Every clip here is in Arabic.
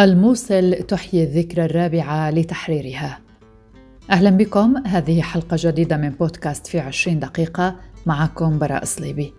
الموصل تحيي الذكرى الرابعة لتحريرها. أهلا بكم. هذه حلقة جديدة من بودكاست في عشرين دقيقة. معكم براء صليبي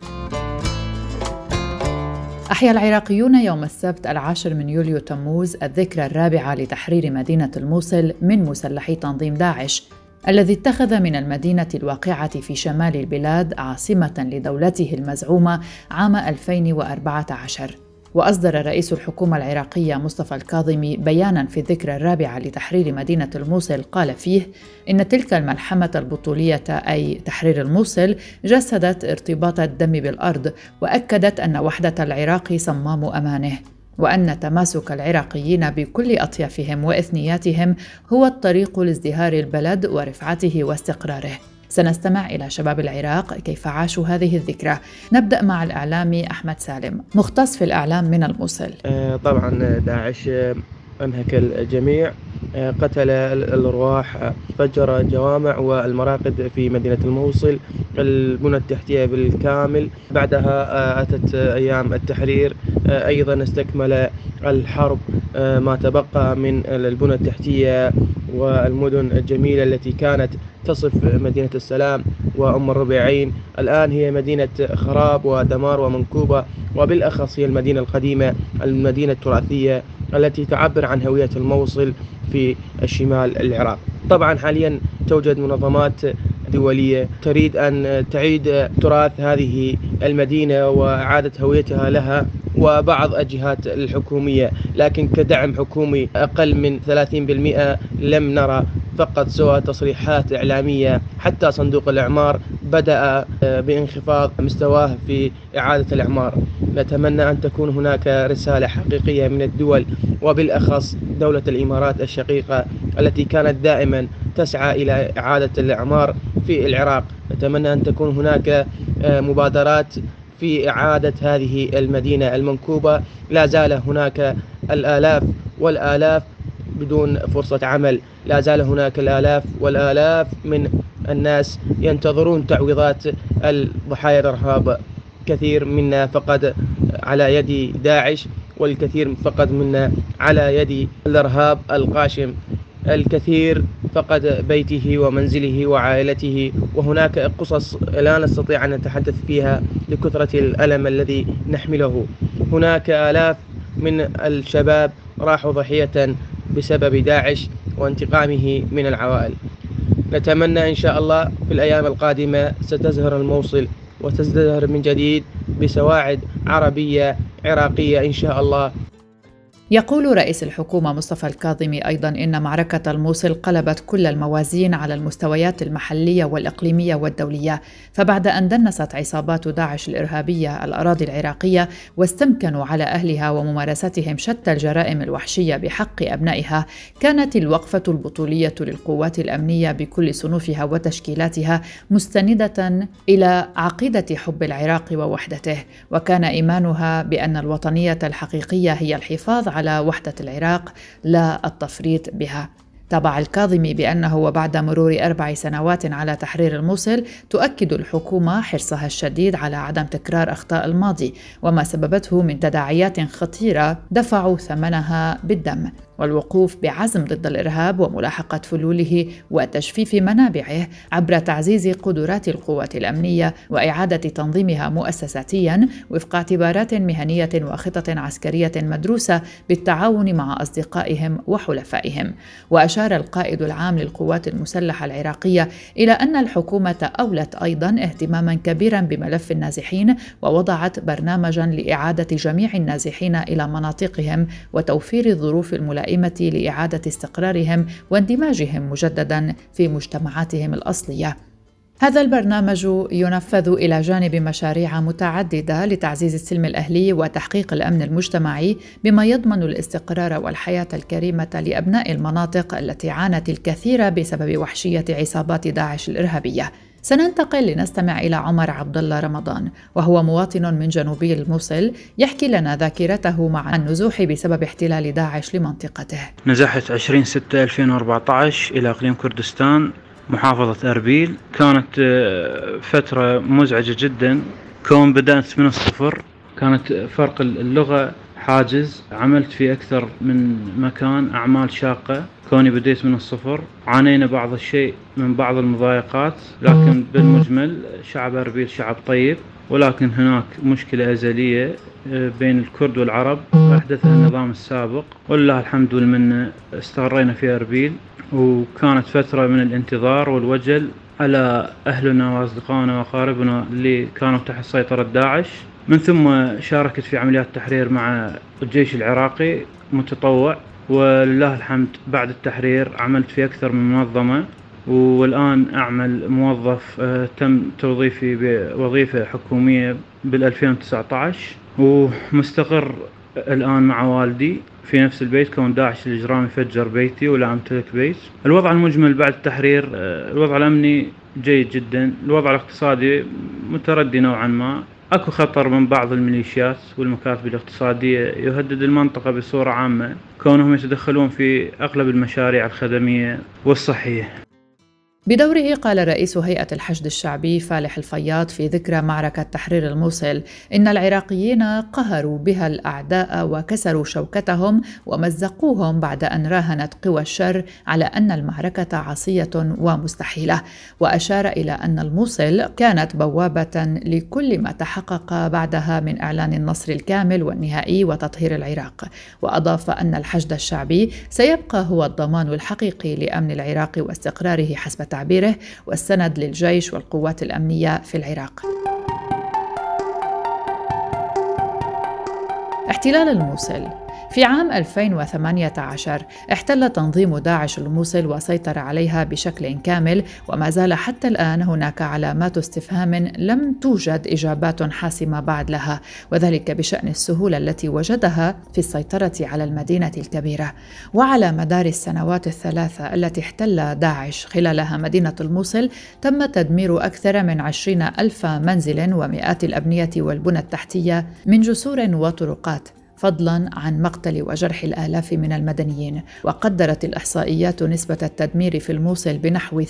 أحيا العراقيون يوم السبت العاشر من يوليو تموز الذكرى الرابعة لتحرير مدينة الموصل من مسلحي تنظيم داعش الذي اتخذ من المدينة الواقعة في شمال البلاد عاصمة لدولته المزعومة عام 2014 وأصدر رئيس الحكومة العراقية مصطفى الكاظمي بيانا في الذكرى الرابعة لتحرير مدينة الموصل. قال فيه إن تلك الملحمة البطولية أي تحرير الموصل جسدت ارتباط الدم بالأرض وأكدت أن وحدة العراق صمام أمانه وأن تماسك العراقيين بكل أطيافهم وإثنياتهم هو الطريق لازدهار البلد ورفعته واستقراره. سنستمع إلى شباب العراق كيف عاشوا هذه الذكرى. نبدأ مع الإعلامي أحمد سالم مختص في الإعلام من الموصل. آه، طبعا داعش أنهك الجميع. آه، قتل الأرواح فجر الجوامع والمراقد في مدينة الموصل. البنى التحتية بالكامل. بعدها آه، أتت أيام التحرير. أيضا استكمل الحرب. ما تبقى من البنى التحتية والمدن الجميلة التي كانت تصف مدينة السلام وأم الربيعين. الآن هي مدينة خراب ودمار ومنكوبة وبالأخص هي المدينة القديمة المدينة التراثية التي تعبر عن هوية الموصل في الشمال العراق. طبعا حاليا توجد منظمات دولية تريد أن تعيد تراث هذه المدينة وإعادة هويتها لها. وبعض الجهات الحكومية لكن كدعم حكومي أقل من 30% لم نرى فقط سوى تصريحات إعلامية. حتى صندوق الإعمار بدأ آه، بانخفاض مستواه في إعادة الإعمار. نتمنى أن تكون هناك رسالة حقيقية من الدول وبالأخص دولة الإمارات الشقيقة التي كانت دائما تسعى إلى إعادة الإعمار في العراق. نتمنى أن تكون هناك آه، مبادرات في إعادة هذه المدينة المنكوبة. لا زال هناك الآلاف والآلاف بدون فرصة عمل. لا زال هناك الآلاف والآلاف من الناس ينتظرون تعويضات الضحايا الإرهاب. كثير منا فقد على يد داعش والكثير فقد منا على يد الإرهاب القاشم. الكثير فقد بيته ومنزله وعائلته وهناك قصص لا نستطيع أن نتحدث فيها لكثرة الألم الذي نحمله. هناك آلاف من الشباب راحوا ضحية بسبب داعش وانتقامه من العوائل. نتمنى إن شاء الله في الأيام القادمة ستزهر الموصل وتزدهر من جديد بسواعد عربية عراقية إن شاء الله. يقول رئيس الحكومة مصطفى الكاظمي أيضا إن معركة الموصل قلبت كل الموازين على المستويات المحلية والإقليمية والدولية فبعد أن دنست عصابات داعش الإرهابية الأراضي العراقية واستمكنوا على أهلها وممارستهم شتى الجرائم الوحشية بحق أبنائها كانت الوقفة البطولية للقوات الأمنية بكل صنوفها وتشكيلاتها مستندة إلى عقيدة حب العراق ووحدته وكان إيمانها بأن الوطنية الحقيقية هي الحفاظ على على وحدة العراق لا التفريط بها. تابع الكاظمي بأنه وبعد مرور أربع سنوات على تحرير الموصل تؤكد الحكومة حرصها الشديد على عدم تكرار أخطاء الماضي وما سببته من تداعيات خطيرة دفعوا ثمنها بالدم. والوقوف بعزم ضد الإرهاب وملاحقة فلوله وتجفيف منابعه عبر تعزيز قدرات القوات الأمنية وإعادة تنظيمها مؤسساتيا وفق اعتبارات مهنية وخطط عسكرية مدروسة بالتعاون مع أصدقائهم وحلفائهم. وأشار القائد العام للقوات المسلحة العراقية إلى أن الحكومة أولت أيضا اهتماما كبيرا بملف النازحين ووضعت برنامجا لإعادة جميع النازحين إلى مناطقهم وتوفير الظروف الملائمة الدائمه لإعادة استقرارهم واندماجهم مجددا في مجتمعاتهم الأصلية. هذا البرنامج ينفذ إلى جانب مشاريع متعددة لتعزيز السلم الأهلي وتحقيق الأمن المجتمعي بما يضمن الاستقرار والحياة الكريمة لأبناء المناطق التي عانت الكثير بسبب وحشية عصابات داعش الإرهابية. سننتقل لنستمع إلى عمر عبد الله رمضان وهو مواطن من جنوبي الموصل يحكي لنا ذاكرته مع النزوح بسبب احتلال داعش لمنطقته. نزحت 20 6 2014 إلى إقليم كردستان محافظة أربيل. كانت آه، فترة مزعجة جدا. كون بدأت من الصفر كانت فرق اللغة حاجز عملت في أكثر من مكان أعمال شاقة كوني بديت من الصفر. عانينا بعض الشيء من بعض المضايقات لكن بالمجمل شعب أربيل شعب طيب. ولكن هناك مشكلة أزلية آه، بين الكرد والعرب. أحدثها النظام السابق. ولله الحمد والمنة استقرينا في أربيل. وكانت فترة من الانتظار والوجل على أهلنا وأصدقائنا وأقاربنا اللي كانوا تحت سيطرة داعش. من ثم شاركت في عمليات تحرير مع الجيش العراقي متطوع ولله الحمد بعد التحرير عملت في أكثر من منظمة والآن أعمل موظف آه، تم توظيفي بوظيفة حكومية بال 2019 ومستقر الآن مع والدي في نفس البيت كون داعش الإجرامي فجر بيتي ولا أمتلك بيت. الوضع المجمل بعد التحرير آه، الوضع الأمني جيد جدا الوضع الاقتصادي متردي نوعا ما. أكو خطر من بعض الميليشيات والمكاتب الاقتصادية يهدد المنطقة بصورة عامة كونهم يتدخلون في أغلب المشاريع الخدمية والصحية. بدوره قال رئيس هيئة الحشد الشعبي فالح الفياض في ذكرى معركة تحرير الموصل. إن العراقيين قهروا بها الأعداء وكسروا شوكتهم ومزقوهم بعد أن راهنت قوى الشر على أن المعركة عصية ومستحيلة. وأشار إلى أن الموصل كانت بوابة لكل ما تحقق بعدها من إعلان النصر الكامل والنهائي وتطهير العراق. وأضاف أن الحشد الشعبي سيبقى هو الضمان الحقيقي لأمن العراق واستقراره حسب تعبيره والسند للجيش والقوات الأمنية في العراق. احتلال الموصل في عام 2018 احتل تنظيم داعش الموصل وسيطر عليها بشكل كامل وما زال حتى الآن هناك علامات استفهام لم توجد إجابات حاسمة بعد لها وذلك بشأن السهولة التي وجدها في السيطرة على المدينة الكبيرة. وعلى مدار السنوات الثلاثة التي احتل داعش خلالها مدينة الموصل تم تدمير أكثر من عشرين ألف منزل ومئات الأبنية والبنى التحتية من جسور وطرقات. فضلا عن مقتل وجرح الآلاف من المدنيين وقدرت الإحصائيات نسبة التدمير في الموصل بنحو 80%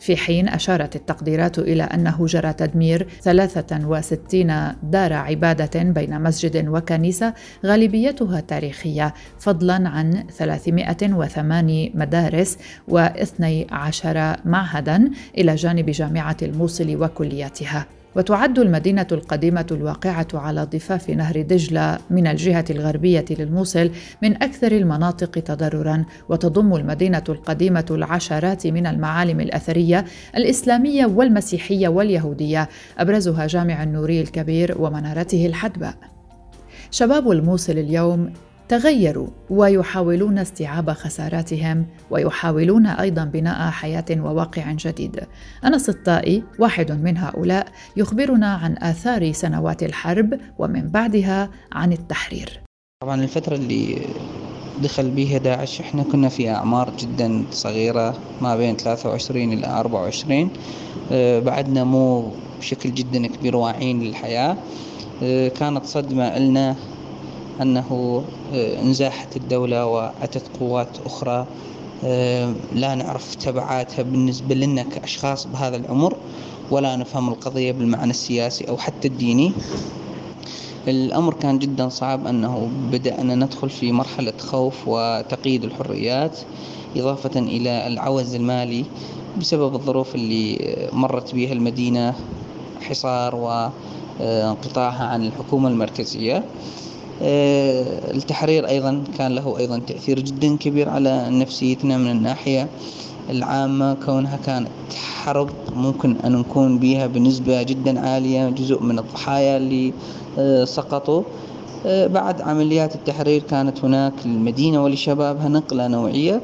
في حين أشارت التقديرات إلى أنه جرى تدمير 63 دار عبادة بين مسجد وكنيسة غالبيتها تاريخية فضلا عن 308 مدارس و12 معهدا إلى جانب جامعة الموصل وكلياتها وتعد المدينة القديمة الواقعة على ضفاف نهر دجلة من الجهة الغربية للموصل من أكثر المناطق تضررا وتضم المدينة القديمة العشرات من المعالم الأثرية الإسلامية والمسيحية واليهودية أبرزها جامع النوري الكبير ومنارته الحدباء. شباب الموصل اليوم تغيروا ويحاولون استيعاب خساراتهم ويحاولون أيضا بناء حياة وواقع جديد. انس الطائي واحد من هؤلاء يخبرنا عن آثار سنوات الحرب ومن بعدها عن التحرير. طبعا الفترة اللي دخل بها داعش إحنا كنا في أعمار جدا صغيرة ما بين 23 إلى 24 آه، بعدنا مو بشكل جدا كبير واعيين للحياة آه، كانت صدمة لنا أنه آه، انزاحت الدولة وأتت قوات أخرى آه، لا نعرف تبعاتها بالنسبة لنا كأشخاص بهذا العمر ولا نفهم القضية بالمعنى السياسي أو حتى الديني. الأمر كان جدا صعب أنه بدأنا ندخل في مرحلة خوف وتقييد الحريات إضافة إلى العوز المالي بسبب الظروف اللي مرت بها المدينة حصار وانقطاعها عن الحكومة المركزية. آه، التحرير أيضا كان له أيضا تأثير جدا كبير على نفسيتنا من الناحية العامة. كونها كانت حرب ممكن أن نكون بها بنسبة جدا عالية جزء من الضحايا اللي آه، سقطوا. آه، بعد عمليات التحرير كانت هناك للمدينة ولشبابها نقلة نوعية.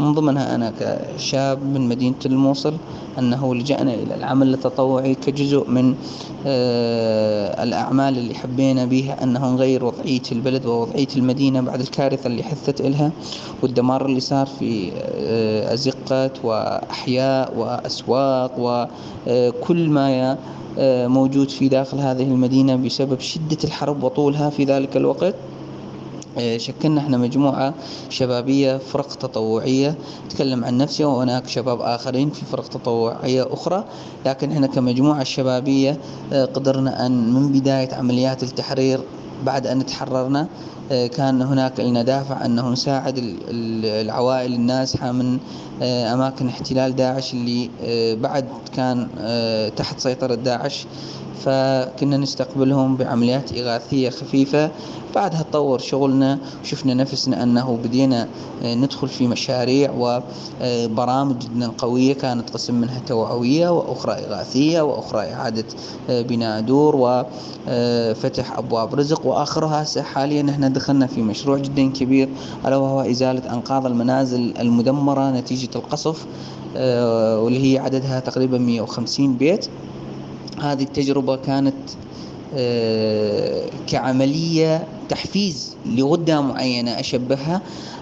من ضمنها أنا كشاب من مدينة الموصل أنه لجأنا إلى العمل التطوعي كجزء من آه، الأعمال اللي حبينا بها أنه نغير وضعية البلد ووضعية المدينة بعد الكارثة اللي حثت إلها والدمار اللي صار في آه، أزقة وأحياء وأسواق وكل ما موجود في داخل هذه المدينة بسبب شدة الحرب وطولها في ذلك الوقت. آه، شكلنا إحنا مجموعة شبابية فرق تطوعية. تكلم عن نفسي وهناك شباب آخرين في فرق تطوعية أخرى. لكن إحنا كمجموعة شبابية آه، قدرنا أن من بداية عمليات التحرير بعد أن تحررنا كان هناك لنا دافع أنه نساعد العوائل النازحة من أماكن احتلال داعش اللي بعد كان تحت سيطرة داعش. فكنا نستقبلهم بعمليات إغاثية خفيفة. بعدها تطور شغلنا وشفنا نفسنا أنه بدينا آه، ندخل في مشاريع وبرامج جدا قوية كانت قسم منها توعوية وأخرى إغاثية وأخرى إعادة آه، بناء دور وفتح آه، أبواب رزق. وآخرها حاليا إحنا دخلنا في مشروع جدا كبير ألا وهو إزالة أنقاض المنازل المدمرة نتيجة القصف واللي هي عددها تقريبا 150 بيت. هذه التجربة كانت كعملية تحفيز لغدة معينة أشبهها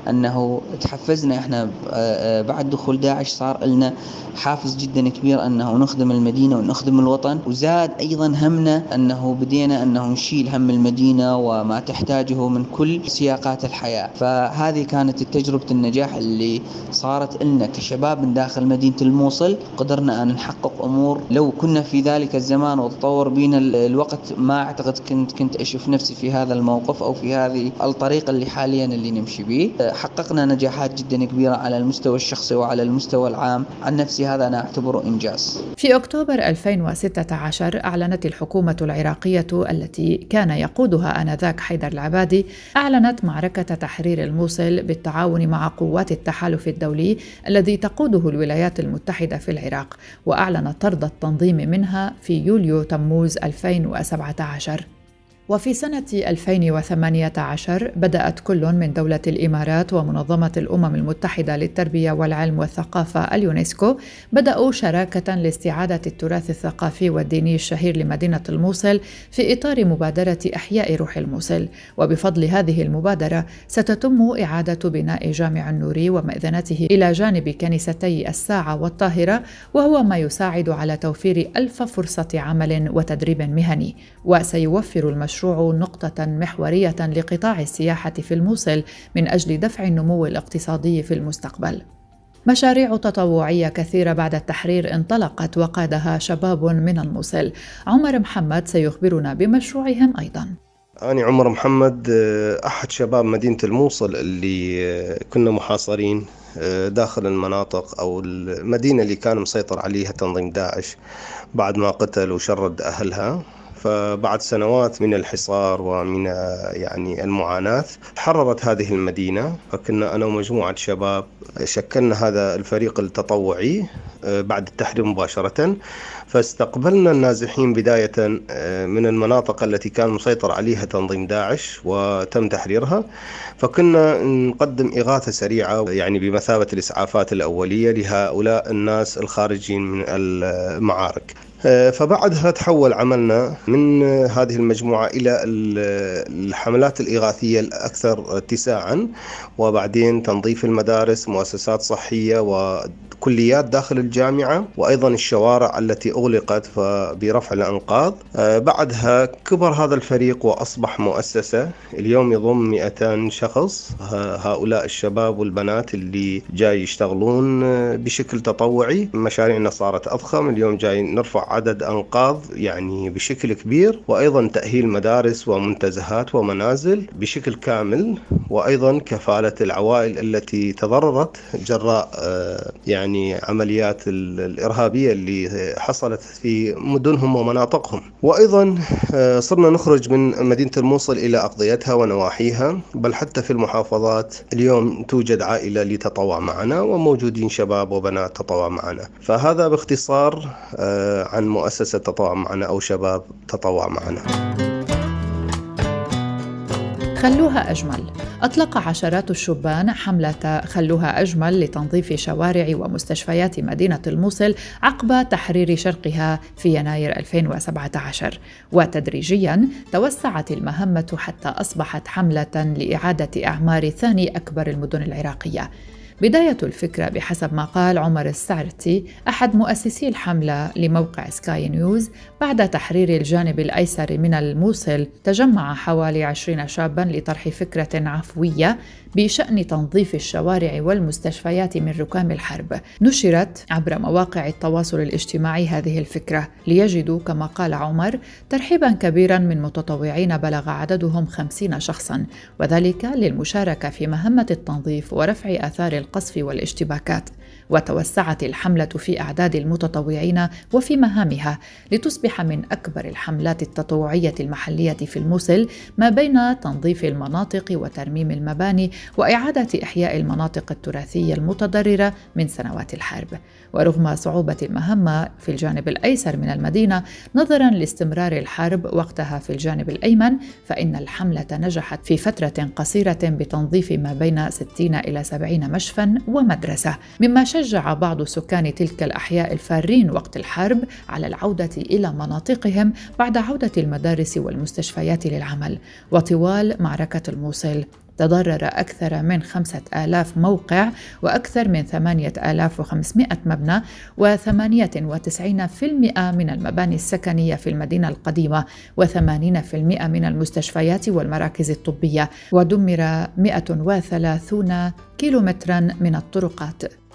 أنه تحفزنا إحنا آه، آه، بعد دخول داعش صار لنا حافز جدا كبير أنه نخدم المدينة ونخدم الوطن وزاد أيضا همنا أنه بدينا أنه نشيل هم المدينة وما تحتاجه من كل سياقات الحياة. فهذه كانت تجربة النجاح اللي صارت لنا كشباب من داخل مدينة الموصل. قدرنا أن نحقق أمور. لو كنا في ذلك الزمان وتطور بنا الوقت ما أعتقد كنت كنت أشوف نفسي في هذا الموقف. أو في هذه الطريقة اللي حاليا اللي نمشي به. حققنا نجاحات جدا كبيرة على المستوى الشخصي وعلى المستوى العام. عن نفسي هذا أنا أعتبره إنجاز. في أكتوبر 2016 أعلنت الحكومة العراقية التي كان يقودها آنذاك حيدر العبادي أعلنت معركة تحرير الموصل بالتعاون مع قوات التحالف الدولي الذي تقوده الولايات المتحدة في العراق وأعلنت طرد التنظيم منها في يوليو تموز 2017 وفي سنة 2018 بدأت كل من دولة الإمارات ومنظمة الأمم المتحدة للتربية والعلم والثقافة اليونسكو بدأوا شراكة لاستعادة التراث الثقافي والديني الشهير لمدينة الموصل في إطار مبادرة إحياء روح الموصل. وبفضل هذه المبادرة ستتم إعادة بناء جامع النوري ومئذنته إلى جانب كنيستي الساعة والطاهرة وهو ما يساعد على توفير ألف فرصة عمل وتدريب مهني. وسيوفر المشروع المشروع نقطة محورية لقطاع السياحة في الموصل من أجل دفع النمو الاقتصادي في المستقبل. مشاريع تطوعية كثيرة بعد التحرير انطلقت وقادها شباب من الموصل. عمر محمد سيخبرنا بمشروعهم أيضا. أنا عمر محمد أحد شباب مدينة الموصل اللي كنا محاصرين داخل المناطق أو المدينة اللي كان مسيطر عليها تنظيم داعش بعد ما قتل وشرد أهلها فبعد سنوات من الحصار ومن يعني المعاناة حررت هذه المدينة. فكنا أنا ومجموعة شباب شكلنا هذا الفريق التطوعي آه، بعد التحرير مباشرة. فاستقبلنا النازحين بداية آه، من المناطق التي كان مسيطر عليها تنظيم داعش وتم تحريرها. فكنا نقدم إغاثة سريعة يعني بمثابة الإسعافات الأولية لهؤلاء الناس الخارجين من المعارك. فبعدها تحول عملنا من هذه المجموعة إلى الحملات الإغاثية الأكثر اتساعا وبعدين تنظيف المدارس مؤسسات صحية وكليات داخل الجامعة وأيضا الشوارع التي أغلقت برفع الأنقاض. آه، بعدها كبر هذا الفريق وأصبح مؤسسة. اليوم يضم 200 شخص. هؤلاء الشباب والبنات اللي جاي يشتغلون آه، بشكل تطوعي. مشاريعنا صارت أضخم. اليوم جاي نرفع عدد أنقاض يعني بشكل كبير وأيضا تأهيل مدارس ومنتزهات ومنازل بشكل كامل وأيضا كفالة العوائل التي تضررت جراء آه، يعني عمليات الإرهابية اللي حصلت في مدنهم ومناطقهم. وأيضا آه، صرنا نخرج من مدينة الموصل إلى أقضيتها ونواحيها بل حتى في المحافظات اليوم توجد عائلة لتطوع معنا وموجودين شباب وبنات تطوع معنا. فهذا باختصار آه، عن مؤسسة تطوع معنا أو شباب تطوع معنا. خلوها أجمل. أطلق عشرات الشبان حملة خلوها أجمل لتنظيف شوارع ومستشفيات مدينة الموصل عقب تحرير شرقها في يناير 2017 وتدريجيا توسعت المهمة حتى أصبحت حملة لإعادة أعمار ثاني أكبر المدن العراقية. بداية الفكرة بحسب ما قال عمر السعرتي أحد مؤسسي الحملة لموقع سكاي نيوز بعد تحرير الجانب الأيسر من الموصل تجمع حوالي عشرين شابا لطرح فكرة عفوية بشأن تنظيف الشوارع والمستشفيات من ركام الحرب. نشرت عبر مواقع التواصل الاجتماعي هذه الفكرة. ليجدوا كما قال عمر ترحيبا كبيرا من متطوعين بلغ عددهم خمسين شخصا وذلك للمشاركة في مهمة التنظيف ورفع آثار القصف والاشتباكات وتوسعت الحملة في أعداد المتطوعين وفي مهامها لتصبح من أكبر الحملات التطوعية المحلية في الموصل ما بين تنظيف المناطق وترميم المباني وإعادة إحياء المناطق التراثية المتضررة من سنوات الحرب. ورغم صعوبة المهمة في الجانب الأيسر من المدينة نظرا لاستمرار الحرب وقتها في الجانب الأيمن فإن الحملة نجحت في فترة قصيرة بتنظيف ما بين 60 إلى 70 مشفى ومدرسة مما شجع بعض سكان تلك الأحياء الفارين وقت الحرب على العودة إلى مناطقهم بعد عودة المدارس والمستشفيات للعمل. وطوال معركة الموصل. تضرر أكثر من خمسة آلاف موقع وأكثر من ثمانية آلاف وخمسمائة مبنى وثمانية وتسعين في المئة من المباني السكنية في المدينة القديمة وثمانين في المئة من المستشفيات والمراكز الطبية ودمر مئة وثلاثون كيلومترا من الطرقات.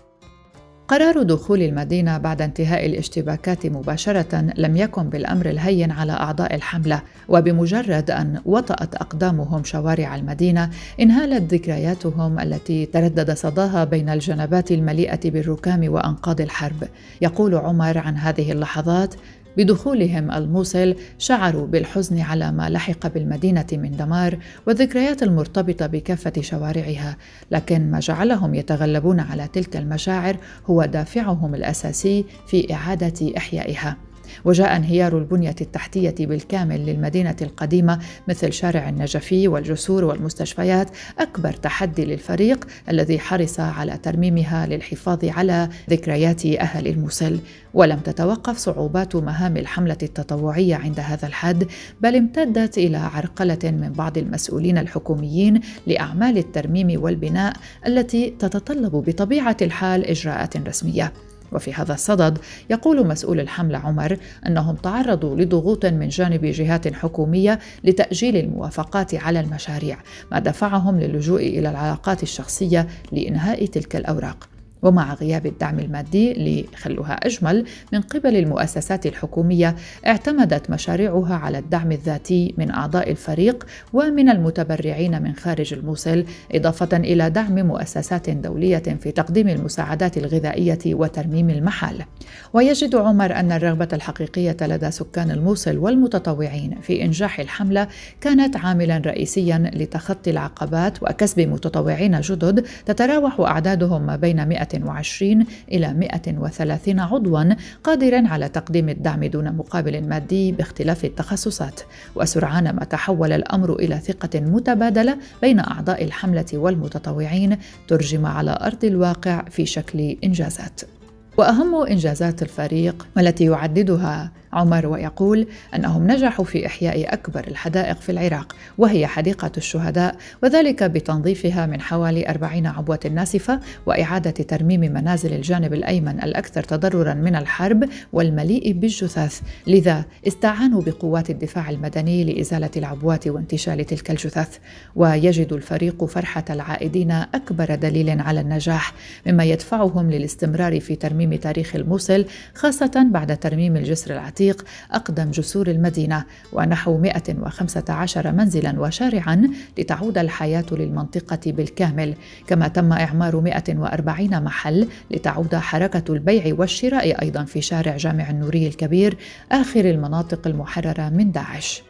قرار دخول المدينة بعد انتهاء الاشتباكات مباشرة لم يكن بالأمر الهين على أعضاء الحملة، وبمجرد أن وطأت أقدامهم شوارع المدينة انهالت ذكرياتهم التي تردد صداها بين الجنبات المليئة بالركام وأنقاض الحرب. يقول عمر عن هذه اللحظات: بدخولهم الموصل شعروا بالحزن على ما لحق بالمدينة من دمار والذكريات المرتبطة بكافة شوارعها لكن ما جعلهم يتغلبون على تلك المشاعر هو دافعهم الأساسي في إعادة إحيائها. وجاء انهيار البنية التحتية بالكامل للمدينة القديمة مثل شارع النجفي والجسور والمستشفيات أكبر تحدي للفريق الذي حرص على ترميمها للحفاظ على ذكريات أهل الموصل. ولم تتوقف صعوبات مهام الحملة التطوعية عند هذا الحد بل امتدت إلى عرقلة من بعض المسؤولين الحكوميين لأعمال الترميم والبناء التي تتطلب بطبيعة الحال إجراءات رسمية. وفي هذا الصدد يقول مسؤول الحملة عمر أنهم تعرضوا لضغوط من جانب جهات حكومية لتأجيل الموافقات على المشاريع ما دفعهم للجوء إلى العلاقات الشخصية لإنهاء تلك الأوراق. ومع غياب الدعم المادي لخلها أجمل من قبل المؤسسات الحكومية اعتمدت مشاريعها على الدعم الذاتي من أعضاء الفريق ومن المتبرعين من خارج الموصل إضافة إلى دعم مؤسسات دولية في تقديم المساعدات الغذائية وترميم المحال. ويجد عمر أن الرغبة الحقيقية لدى سكان الموصل والمتطوعين في إنجاح الحملة كانت عاملا رئيسيا لتخطي العقبات وكسب متطوعين جدد تتراوح أعدادهم ما بين 100 120 إلى 130 عضوا قادرا على تقديم الدعم دون مقابل مادي باختلاف التخصصات. وسرعان ما تحول الأمر إلى ثقة متبادلة بين أعضاء الحملة والمتطوعين ترجم على أرض الواقع في شكل إنجازات. وأهم إنجازات الفريق والتي يعددها عمر ويقول أنهم نجحوا في إحياء أكبر الحدائق في العراق وهي حديقة الشهداء وذلك بتنظيفها من حوالي 40 عبوة ناسفة وإعادة ترميم منازل الجانب الأيمن الأكثر تضررا من الحرب والمليء بالجثث. لذا استعانوا بقوات الدفاع المدني لإزالة العبوات وانتشال تلك الجثث. ويجد الفريق فرحة العائدين أكبر دليل على النجاح مما يدفعهم للاستمرار في ترميم تاريخ الموصل خاصة بعد ترميم الجسر العتيق العتيق أقدم جسور المدينة ونحو 115 منزلا وشارعا لتعود الحياة للمنطقة بالكامل. كما تم إعمار 140 محل لتعود حركة البيع والشراء أيضا في شارع جامع النوري الكبير آخر المناطق المحررة من داعش.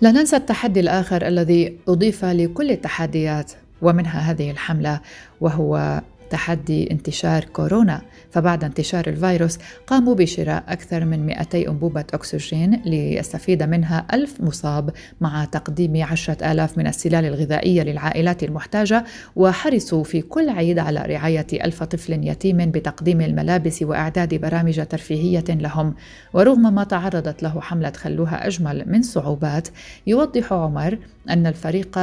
لا ننسى التحدي الآخر الذي أضيف لكل التحديات ومنها هذه الحملة وهو تحدي انتشار كورونا فبعد انتشار الفيروس قاموا بشراء أكثر من 200 أنبوبة أكسجين ليستفيد منها ألف مصاب مع تقديم عشرة آلاف من السلال الغذائية للعائلات المحتاجة وحرصوا في كل عيد على رعاية ألف طفل يتيم بتقديم الملابس وإعداد برامج ترفيهية لهم. ورغم ما تعرضت له حملة خلوها أجمل من صعوبات يوضح عمر أن الفريق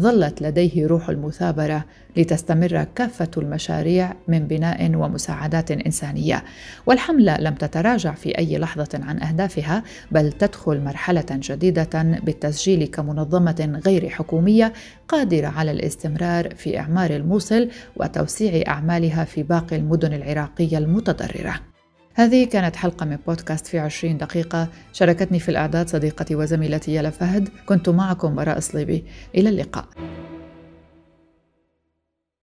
ظلت لديه روح المثابرة لتستمر كافة المشاريع من بناء ومساعدات إنسانية. والحملة لم تتراجع في أي لحظة عن أهدافها بل تدخل مرحلة جديدة بالتسجيل كمنظمة غير حكومية قادرة على الاستمرار في إعمار الموصل وتوسيع أعمالها في باقي المدن العراقية المتضررة. هذه كانت حلقة من بودكاست في عشرين دقيقة. شاركتني في الإعداد صديقتي وزميلتي يلا فهد. كنت معكم براء صليبي إلى اللقاء.